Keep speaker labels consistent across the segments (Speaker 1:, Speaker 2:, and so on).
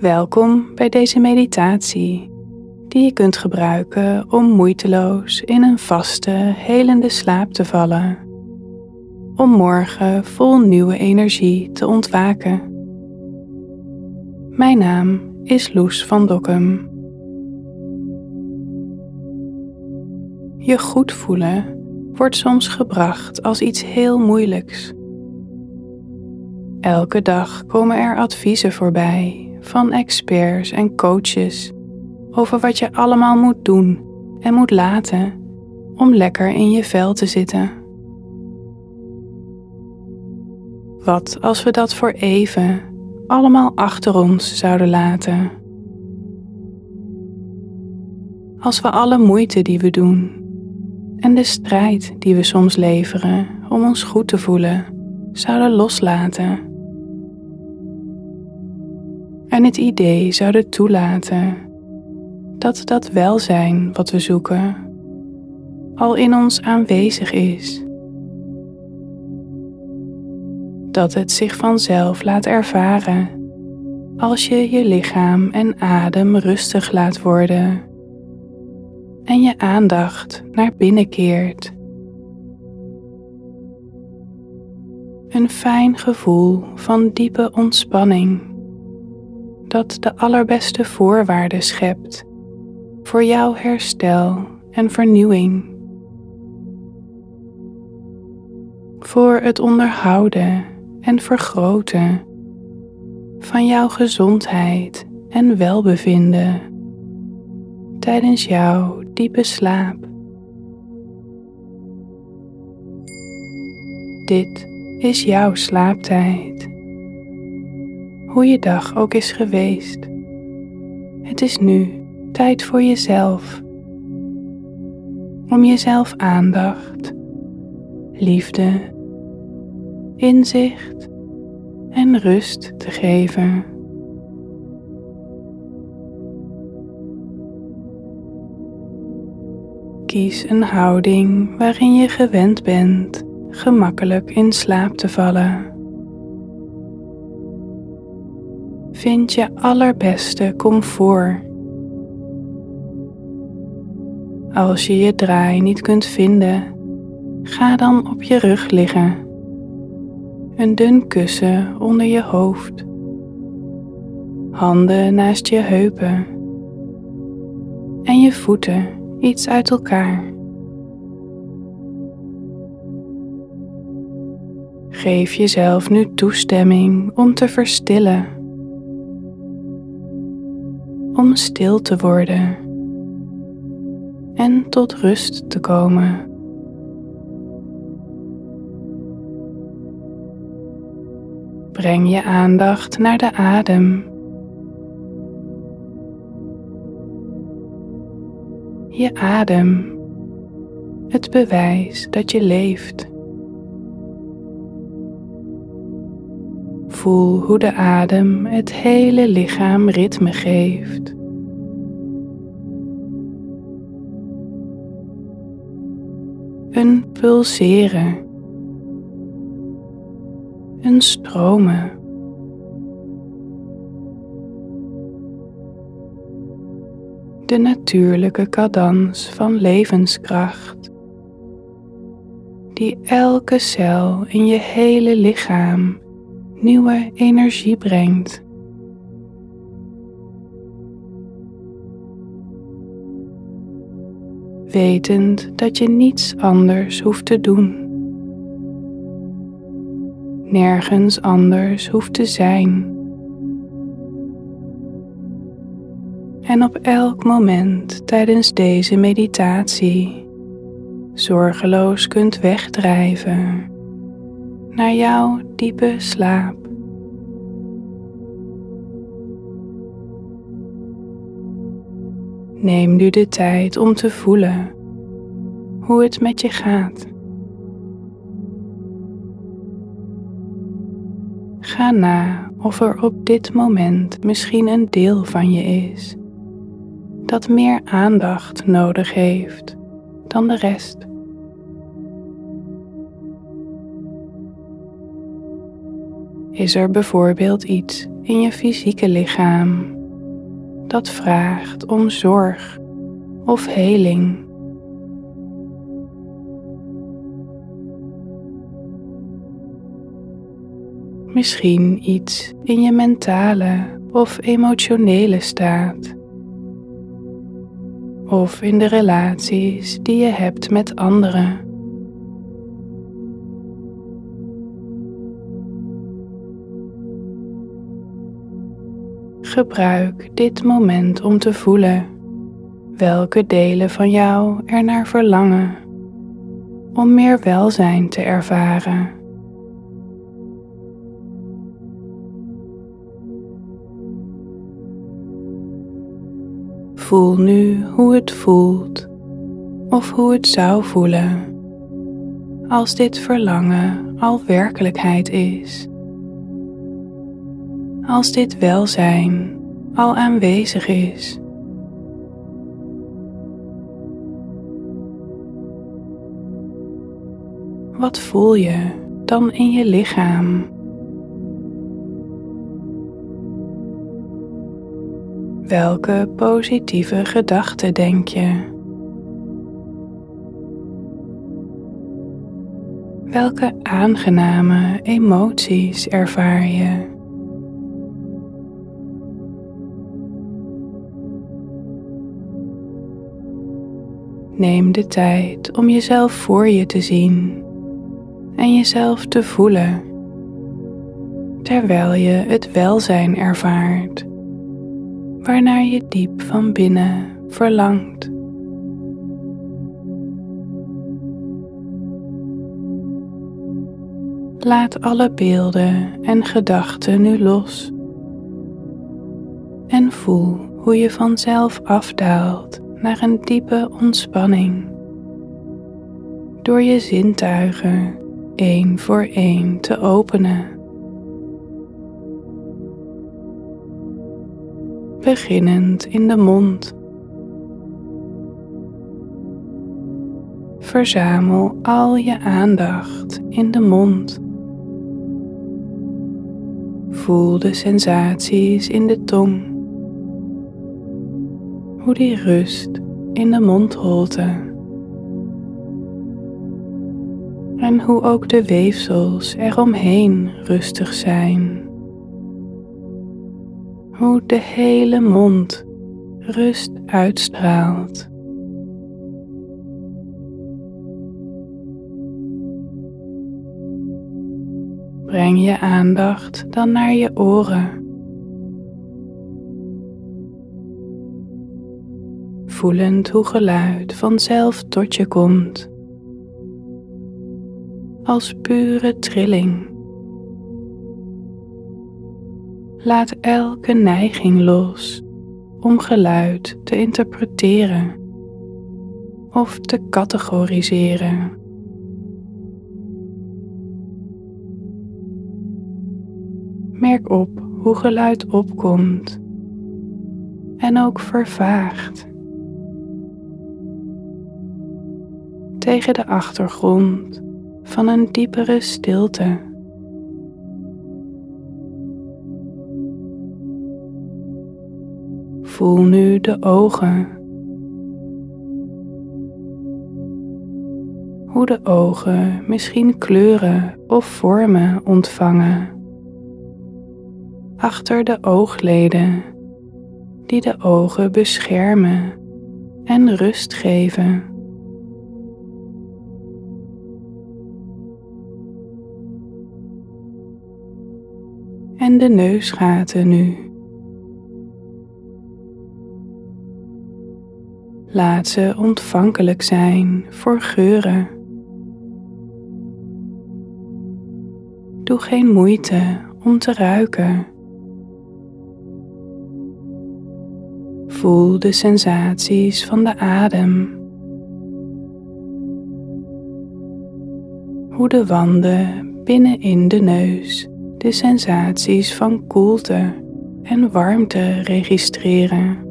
Speaker 1: Welkom bij deze meditatie, die je kunt gebruiken om moeiteloos in een vaste, helende slaap te vallen. Om morgen vol nieuwe energie te ontwaken. Mijn naam is Loes van Dokkum. Je goed voelen wordt soms gebracht als iets heel moeilijks. Elke dag komen er adviezen voorbij van experts en coaches over wat je allemaal moet doen en moet laten om lekker in je vel te zitten. Wat als we dat voor even allemaal achter ons zouden laten? Als we alle moeite die we doen en de strijd die we soms leveren om ons goed te voelen zouden loslaten en het idee zouden toelaten dat dat welzijn wat we zoeken al in ons aanwezig is. Dat het zich vanzelf laat ervaren als je je lichaam en adem rustig laat worden en je aandacht naar binnen keert. Een fijn gevoel van diepe ontspanning dat de allerbeste voorwaarden schept voor jouw herstel en vernieuwing. Voor het onderhouden en vergroten van jouw gezondheid en welbevinden tijdens jouw diepe slaap. Dit is jouw slaaptijd hoe je dag ook is geweest. Het is nu tijd voor jezelf. Om jezelf aandacht, liefde, inzicht en rust te geven. Kies een houding waarin je gewend bent gemakkelijk in slaap te vallen. Vind je allerbeste comfort. Als je je draai niet kunt vinden, ga dan op je rug liggen. Een dun kussen onder je hoofd. Handen naast je heupen. En je voeten iets uit elkaar. Geef jezelf nu toestemming om te verstillen om stil te worden en tot rust te komen. Breng je aandacht naar de adem. Je adem, het bewijs dat je leeft. Hoe de adem het hele lichaam ritme geeft. Een pulseren. Een stromen. De natuurlijke cadans van levenskracht die elke cel in je hele lichaam nieuwe energie brengt. Wetend dat je niets anders hoeft te doen. Nergens anders hoeft te zijn. En op elk moment tijdens deze meditatie zorgeloos kunt wegdrijven naar jouw diepe slaap. Neem nu de tijd om te voelen hoe het met je gaat. Ga na of er op dit moment misschien een deel van je is dat meer aandacht nodig heeft dan de rest. Is er bijvoorbeeld iets in je fysieke lichaam dat vraagt om zorg of heling? Misschien iets in je mentale of emotionele staat. Of in de relaties die je hebt met anderen. Gebruik dit moment om te voelen welke delen van jou er naar verlangen om meer welzijn te ervaren. Voel nu hoe het voelt of hoe het zou voelen als dit verlangen al werkelijkheid is. Als dit welzijn al aanwezig is. Wat voel je dan in je lichaam? Welke positieve gedachten denk je? Welke aangename emoties ervaar je? Neem de tijd om jezelf voor je te zien en jezelf te voelen, terwijl je het welzijn ervaart waarnaar je diep van binnen verlangt. Laat alle beelden en gedachten nu los en voel hoe je vanzelf afdaalt naar een diepe ontspanning door je zintuigen één voor één te openen. beginnend in de mond. Verzamel al je aandacht in de mond. Voel de sensaties in de tong. Hoe die rust in de mondholte. En hoe ook de weefsels eromheen rustig zijn hoe de hele mond rust uitstraalt. Breng je aandacht dan naar je oren. Voelend hoe geluid vanzelf tot je komt. Als pure trilling. Laat elke neiging los om geluid te interpreteren of te categoriseren. Merk op hoe geluid opkomt en ook vervaagt. Tegen de achtergrond van een diepere stilte. Voel nu de ogen. Hoe de ogen misschien kleuren of vormen ontvangen. Achter de oogleden die de ogen beschermen en rust geven. En de neusgaten nu. Laat ze ontvankelijk zijn voor geuren. Doe geen moeite om te ruiken. Voel de sensaties van de adem. Hoe de wanden binnenin de neus de sensaties van koelte en warmte registreren.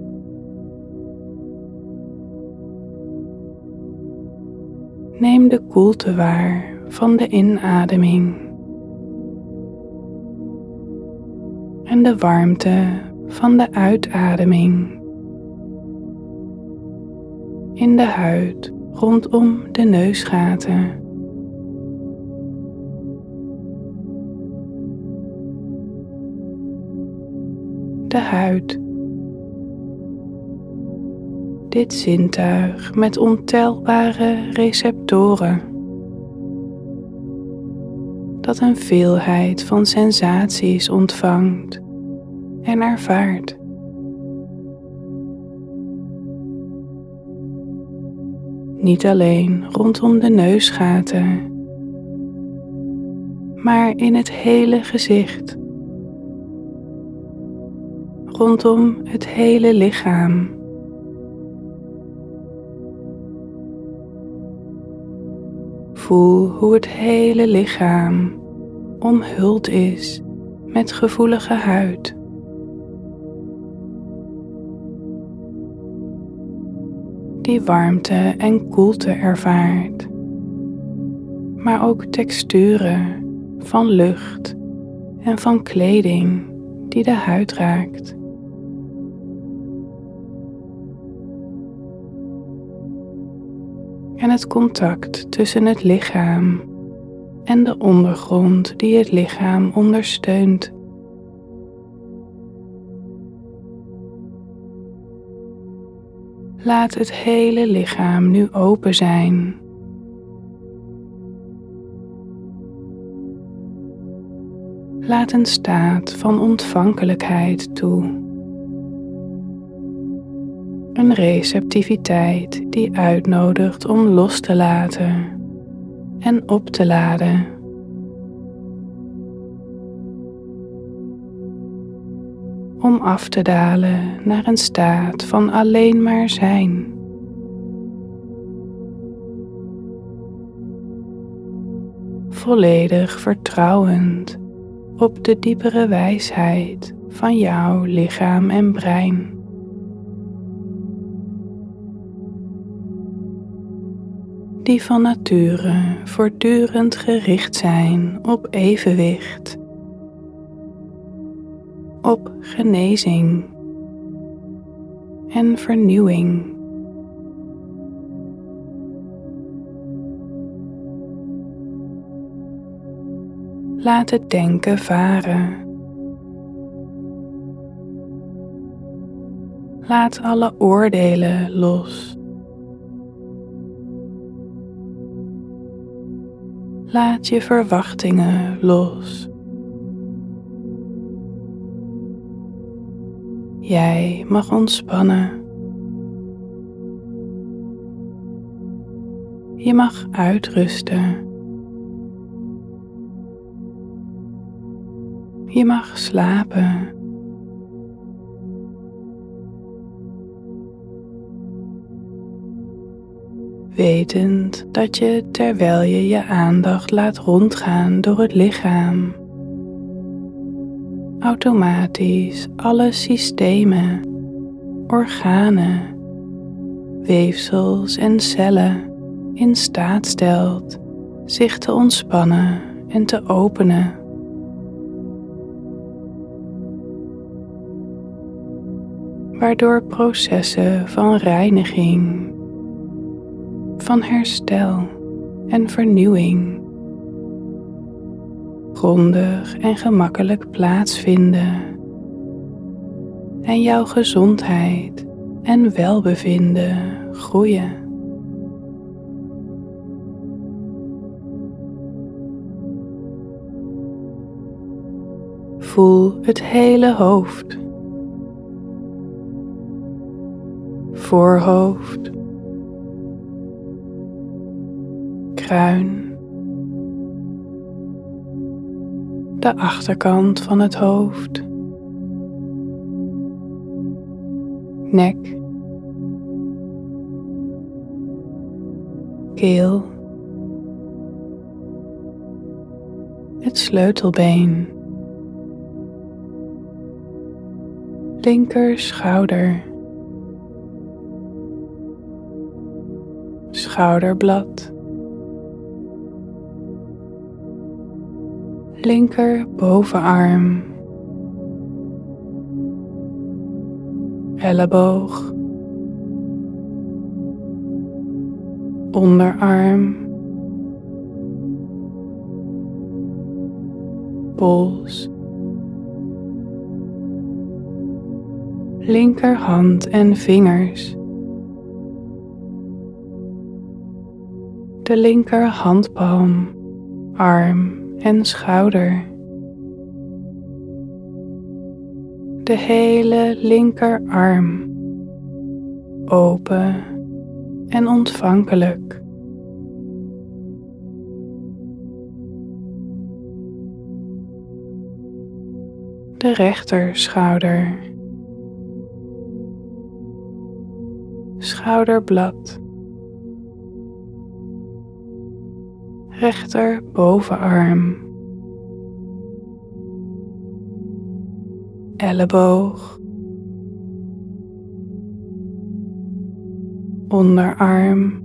Speaker 1: Neem de koelte waar van de inademing. en de warmte van de uitademing in de huid rondom de neusgaten. De huid. Dit zintuig met ontelbare receptoren dat een veelheid van sensaties ontvangt en ervaart. Niet alleen rondom de neusgaten, maar in het hele gezicht, rondom het hele lichaam. Voel hoe het hele lichaam omhuld is met gevoelige huid. Die warmte en koelte ervaart, maar ook texturen van lucht en van kleding die de huid raakt. En het contact tussen het lichaam en de ondergrond die het lichaam ondersteunt. Laat het hele lichaam nu open zijn. Laat een staat van ontvankelijkheid toe. Een receptiviteit die uitnodigt om los te laten en op te laden. Om af te dalen naar een staat van alleen maar zijn. Volledig vertrouwend op de diepere wijsheid van jouw lichaam en brein. Die van nature voortdurend gericht zijn op evenwicht, op genezing en vernieuwing. Laat het denken varen. Laat alle oordelen los. Laat je verwachtingen los. Jij mag ontspannen. Je mag uitrusten. Je mag slapen. Wetend dat je terwijl je je aandacht laat rondgaan door het lichaam, automatisch alle systemen, organen, weefsels en cellen in staat stelt zich te ontspannen en te openen. Waardoor processen van reiniging van herstel en vernieuwing. Grondig en gemakkelijk plaatsvinden. En jouw gezondheid en welbevinden groeien. Voel het hele hoofd, voorhoofd, kruin, de achterkant van het hoofd, nek, keel, het sleutelbeen, linker schouder. schouderblad, linker bovenarm, elleboog, onderarm, pols, linkerhand en vingers. De linker handpalm, arm en schouder. De hele linkerarm open en ontvankelijk. De rechterschouder. Schouderblad. Rechter bovenarm. Elleboog. onderarm,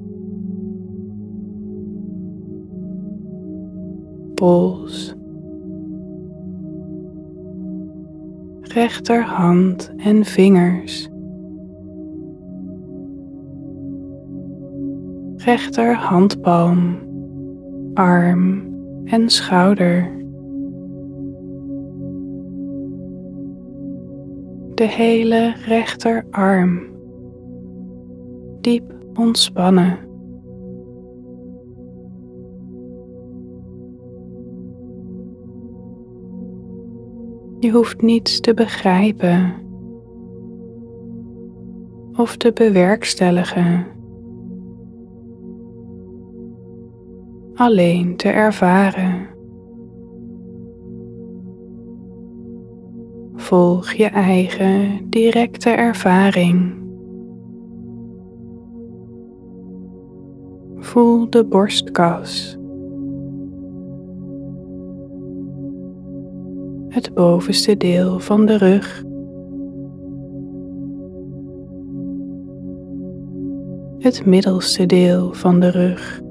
Speaker 1: pols, rechterhand en vingers, rechterhandpalm, arm en schouder. De hele rechterarm diep ontspannen. Je hoeft niets te begrijpen of te bewerkstelligen. Alleen te ervaren. Volg je eigen directe ervaring. Voel de borstkas. Het bovenste deel van de rug. Het middelste deel van de rug.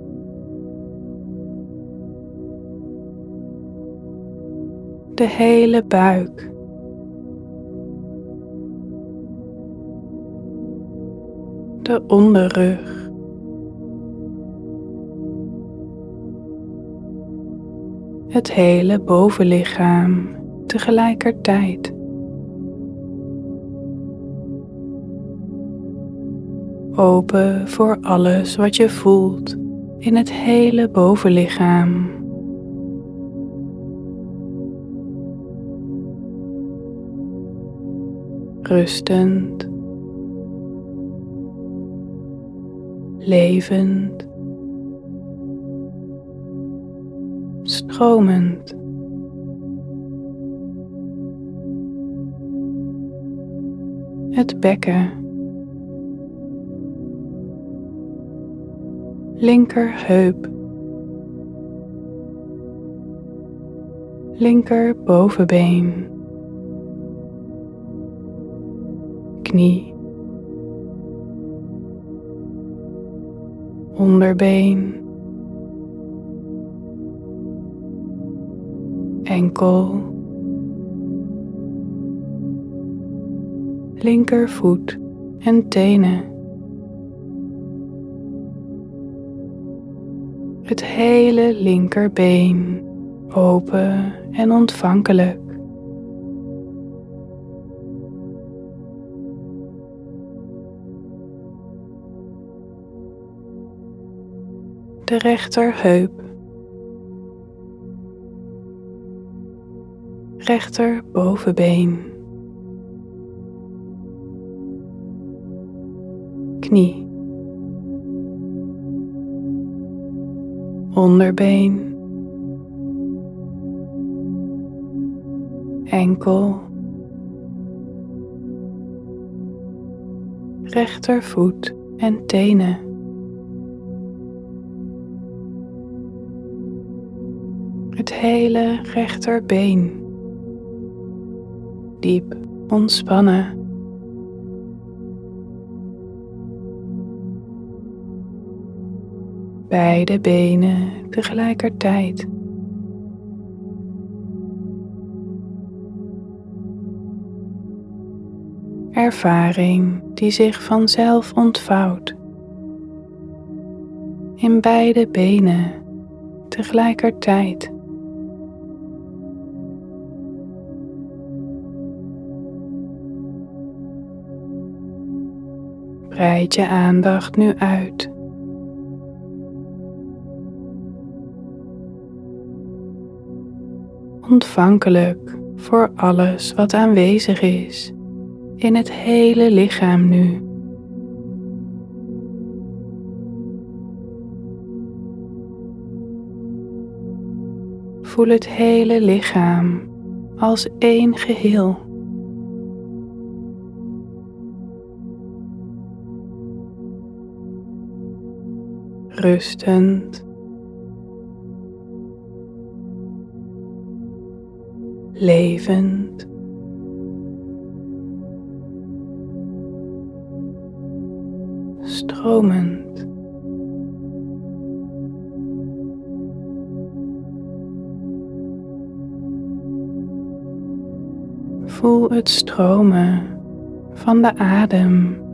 Speaker 1: De hele buik. De onderrug. het hele bovenlichaam tegelijkertijd. Open voor alles wat je voelt in het hele bovenlichaam. Rustend, levend. stromend. Het bekken. Linkerheup. Linker bovenbeen. Knie. Onderbeen. enkel, linkervoet en tenen. Het hele linkerbeen open en ontvankelijk. De rechterheup rechter bovenbeen. Knie. Onderbeen. Enkel. Rechtervoet en tenen. Hele rechterbeen diep ontspannen. Beide benen tegelijkertijd. ervaring die zich vanzelf ontvouwt. In beide benen tegelijkertijd. Breid je aandacht nu uit. Ontvankelijk voor alles wat aanwezig is in het hele lichaam nu. Voel het hele lichaam als één geheel. Rustend. Levend. Stromend. Voel het stromen van de adem.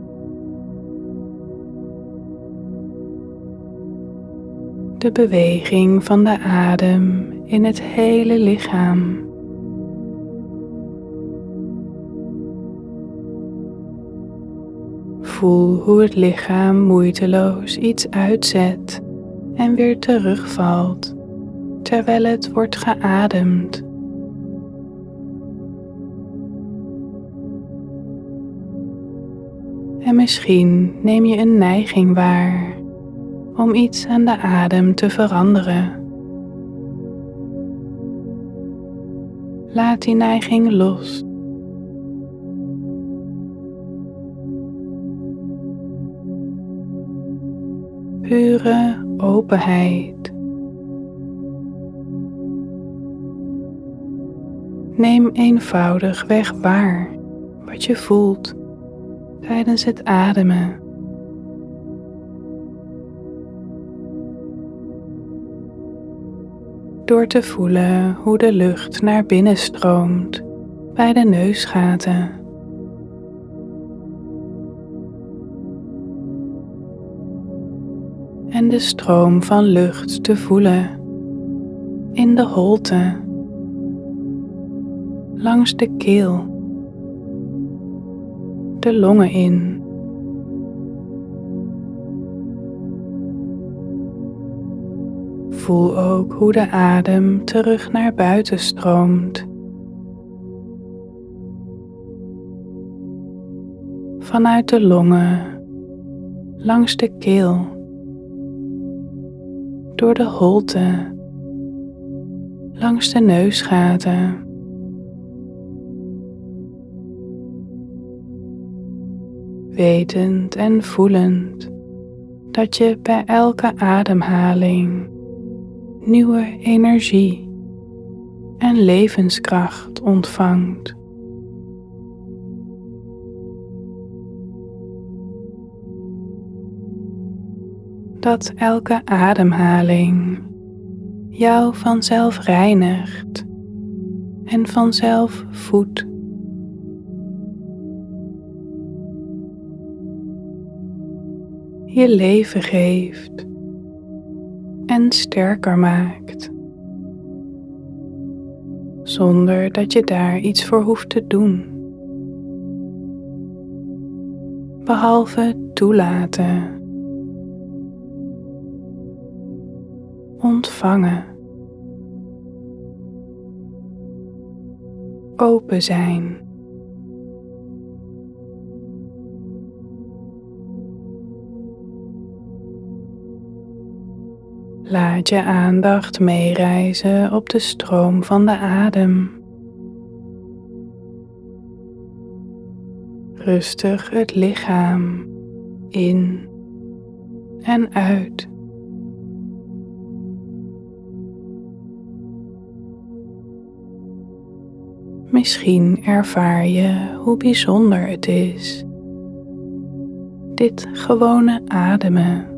Speaker 1: De beweging van de adem in het hele lichaam. Voel hoe het lichaam moeiteloos iets uitzet en weer terugvalt terwijl het wordt geademd. En misschien neem je een neiging waar om iets aan de adem te veranderen. Laat die neiging los. Pure openheid. Neem eenvoudig weg waar wat je voelt tijdens het ademen. Door te voelen hoe de lucht naar binnen stroomt bij de neusgaten. En de stroom van lucht te voelen in de holte, langs de keel de longen in. Voel ook hoe de adem terug naar buiten stroomt. Vanuit de longen, langs de keel, door de holte, langs de neusgaten. wetend en voelend dat je bij elke ademhaling nieuwe energie en levenskracht ontvangt. Dat elke ademhaling jou vanzelf reinigt en vanzelf voedt. je leven geeft en sterker maakt, zonder dat je daar iets voor hoeft te doen, behalve toelaten, ontvangen, open zijn. Laat je aandacht meereizen op de stroom van de adem. Rustig het lichaam in en uit. Misschien ervaar je hoe bijzonder het is. Dit gewone ademen.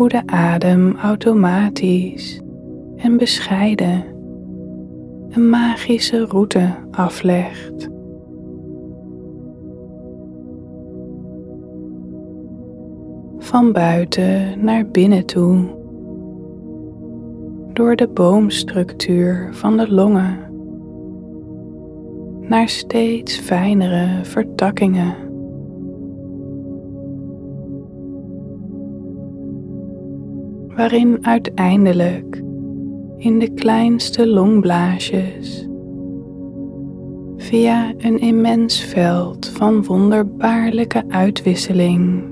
Speaker 1: Hoe de adem automatisch en bescheiden een magische route aflegt. Van buiten naar binnen toe, door de boomstructuur van de longen, naar steeds fijnere vertakkingen. Waarin uiteindelijk in de kleinste longblaasjes. Via een immens veld van wonderbaarlijke uitwisseling.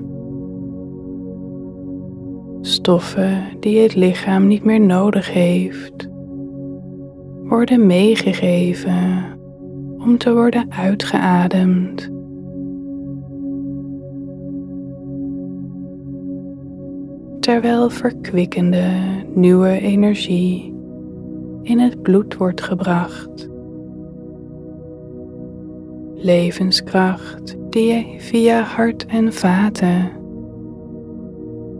Speaker 1: Stoffen die het lichaam niet meer nodig heeft, worden meegegeven om te worden uitgeademd. Terwijl verkwikkende nieuwe energie in het bloed wordt gebracht. Levenskracht die via hart en vaten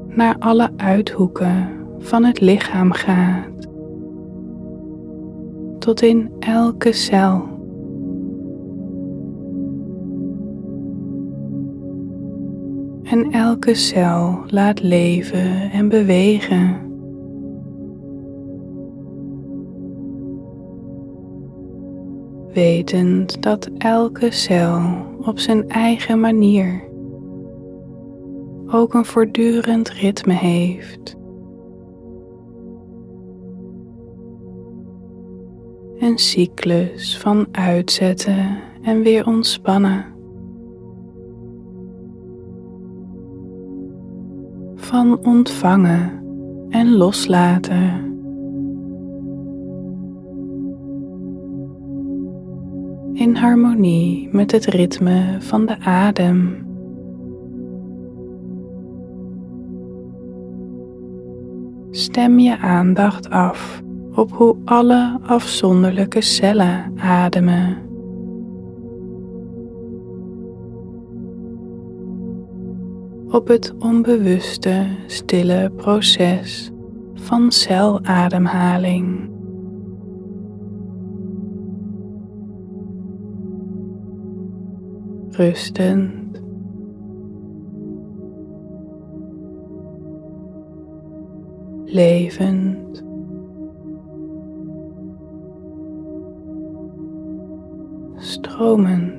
Speaker 1: naar alle uithoeken van het lichaam gaat, tot in elke cel. En elke cel laat leven en bewegen. wetend dat elke cel op zijn eigen manier ook een voortdurend ritme heeft. Een cyclus van uitzetten en weer ontspannen. Van ontvangen en loslaten. in harmonie met het ritme van de adem. Stem je aandacht af op hoe alle afzonderlijke cellen ademen. Op het onbewuste, stille proces van celademhaling. rustend. Levend. Stromend.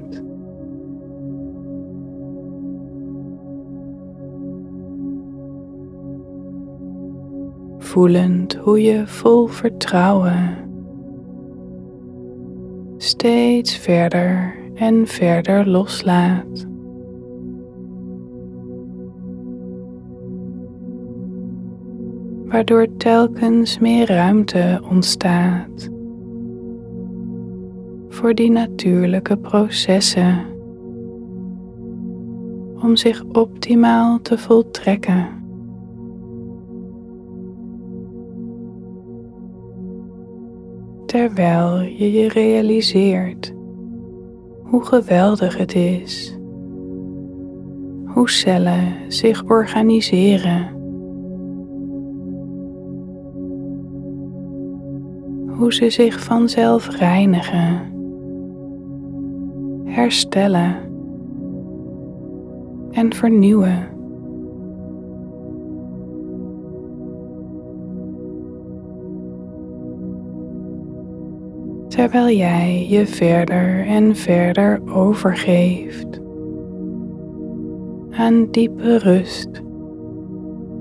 Speaker 1: Hoe je vol vertrouwen steeds verder en verder loslaat. Waardoor telkens meer ruimte ontstaat voor die natuurlijke processen om zich optimaal te voltrekken. Terwijl je je realiseert hoe geweldig het is. Hoe cellen zich organiseren. Hoe ze zich vanzelf reinigen, herstellen en vernieuwen. Terwijl jij je verder en verder overgeeft aan diepe rust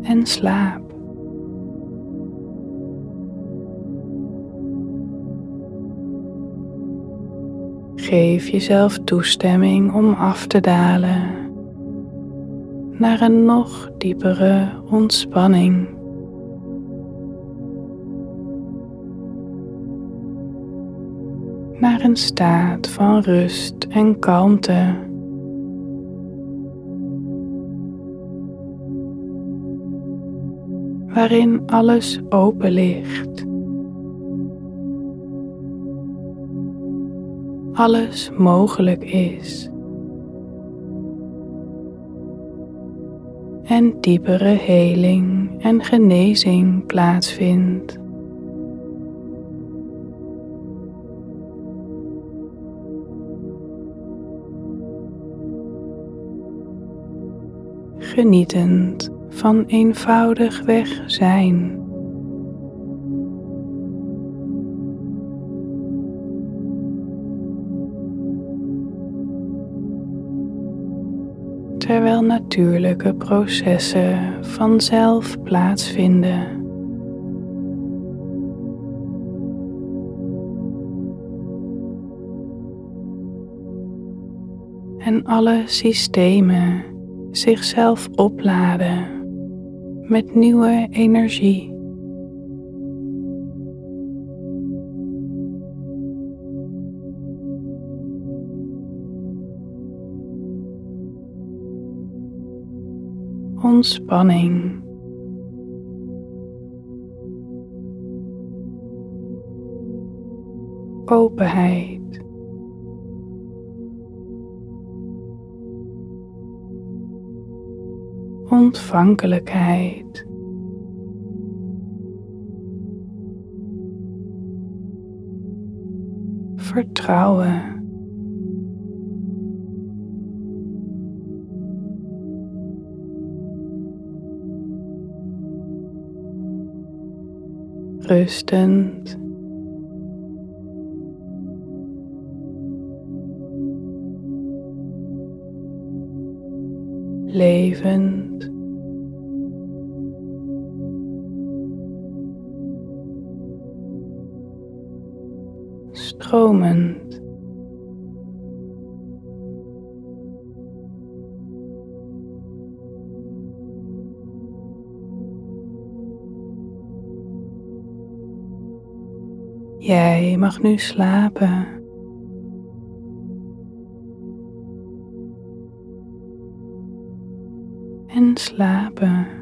Speaker 1: en slaap. Geef jezelf toestemming om af te dalen naar een nog diepere ontspanning. Staat van rust en kalmte. Waarin alles open ligt. Alles mogelijk is. En diepere heling en genezing plaatsvindt. Genietend van eenvoudigweg zijn. terwijl natuurlijke processen vanzelf plaatsvinden. En alle systemen zichzelf opladen met nieuwe energie. ontspanning. Openheid. Ontvankelijkheid. Vertrouwen. rustend. Levend. Jij mag nu slapen. En slapen. En slapen.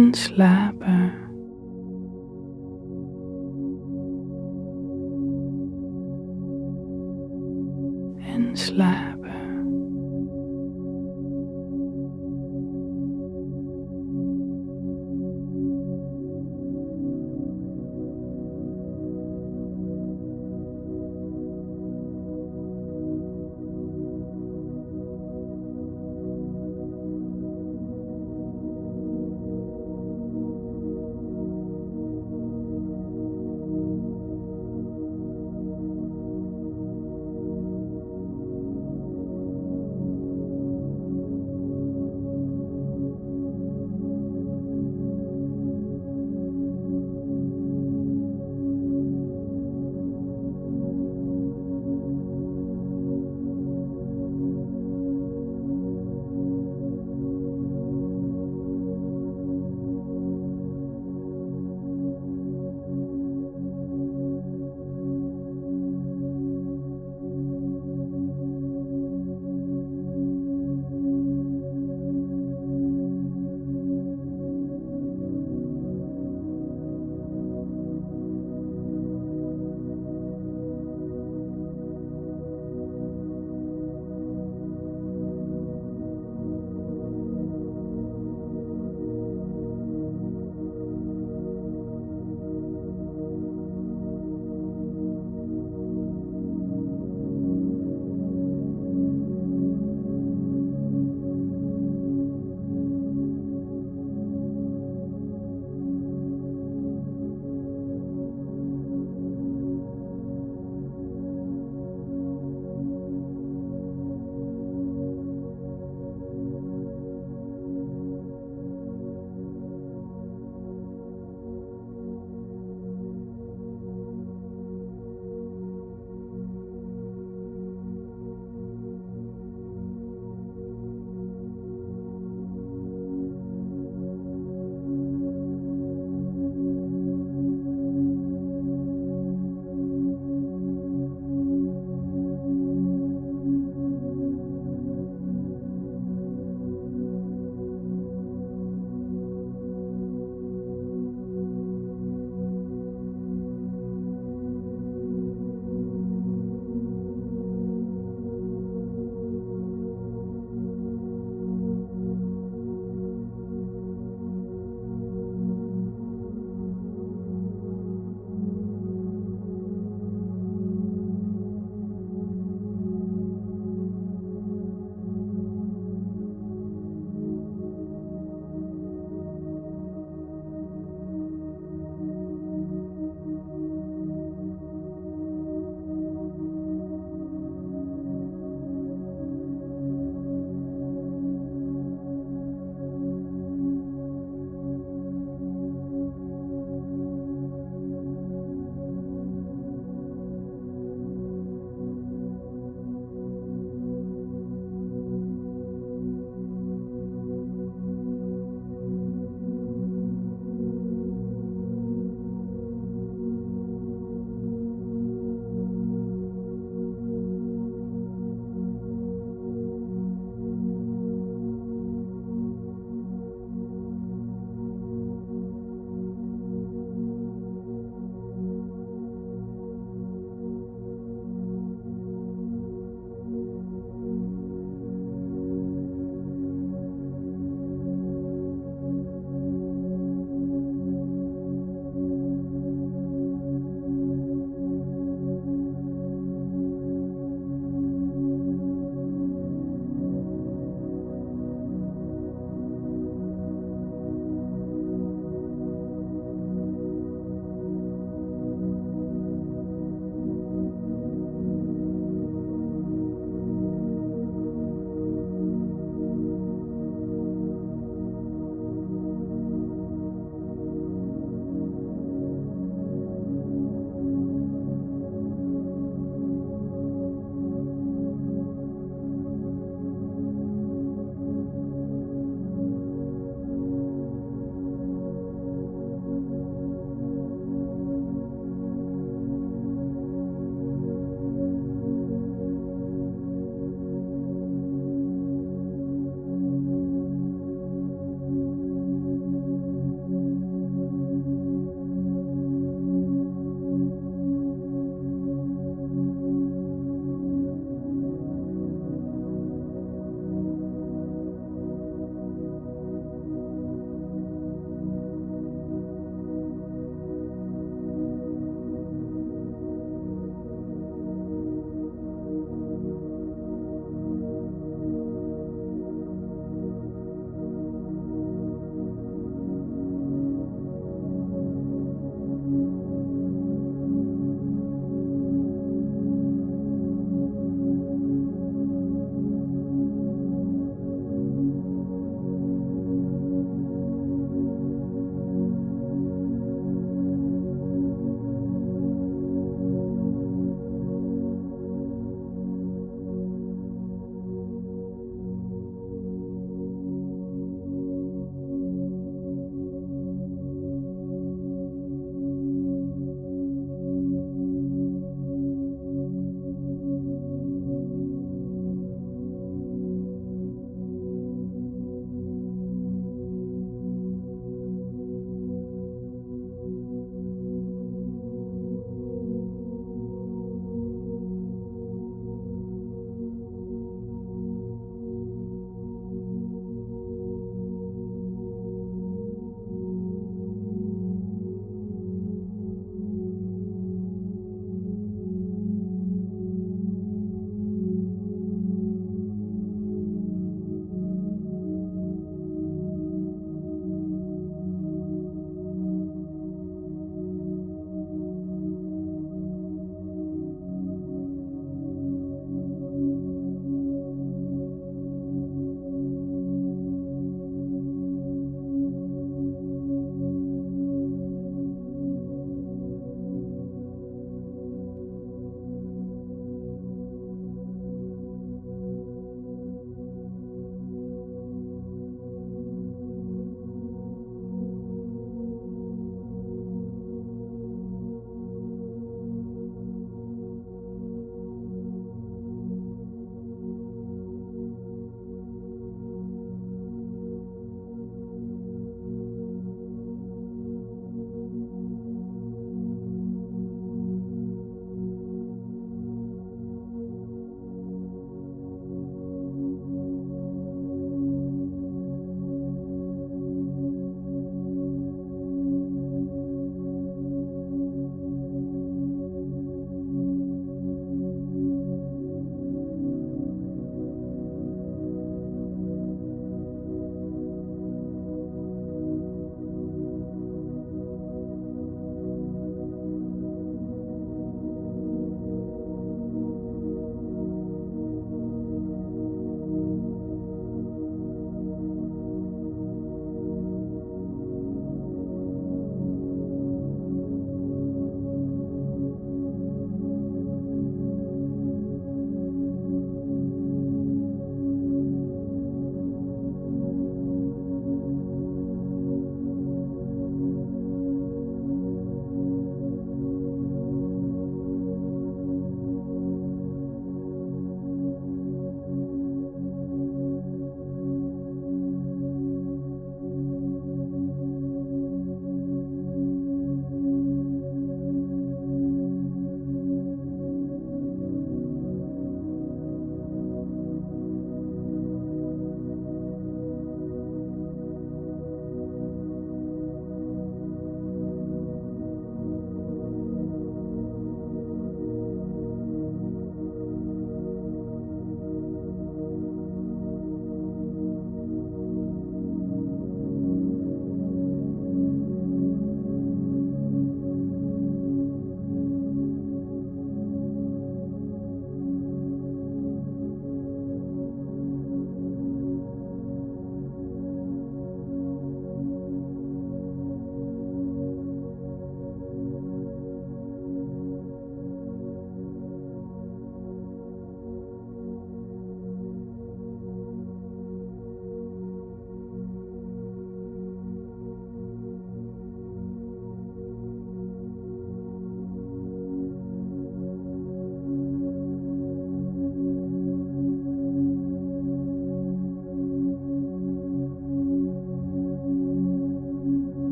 Speaker 1: En slapen.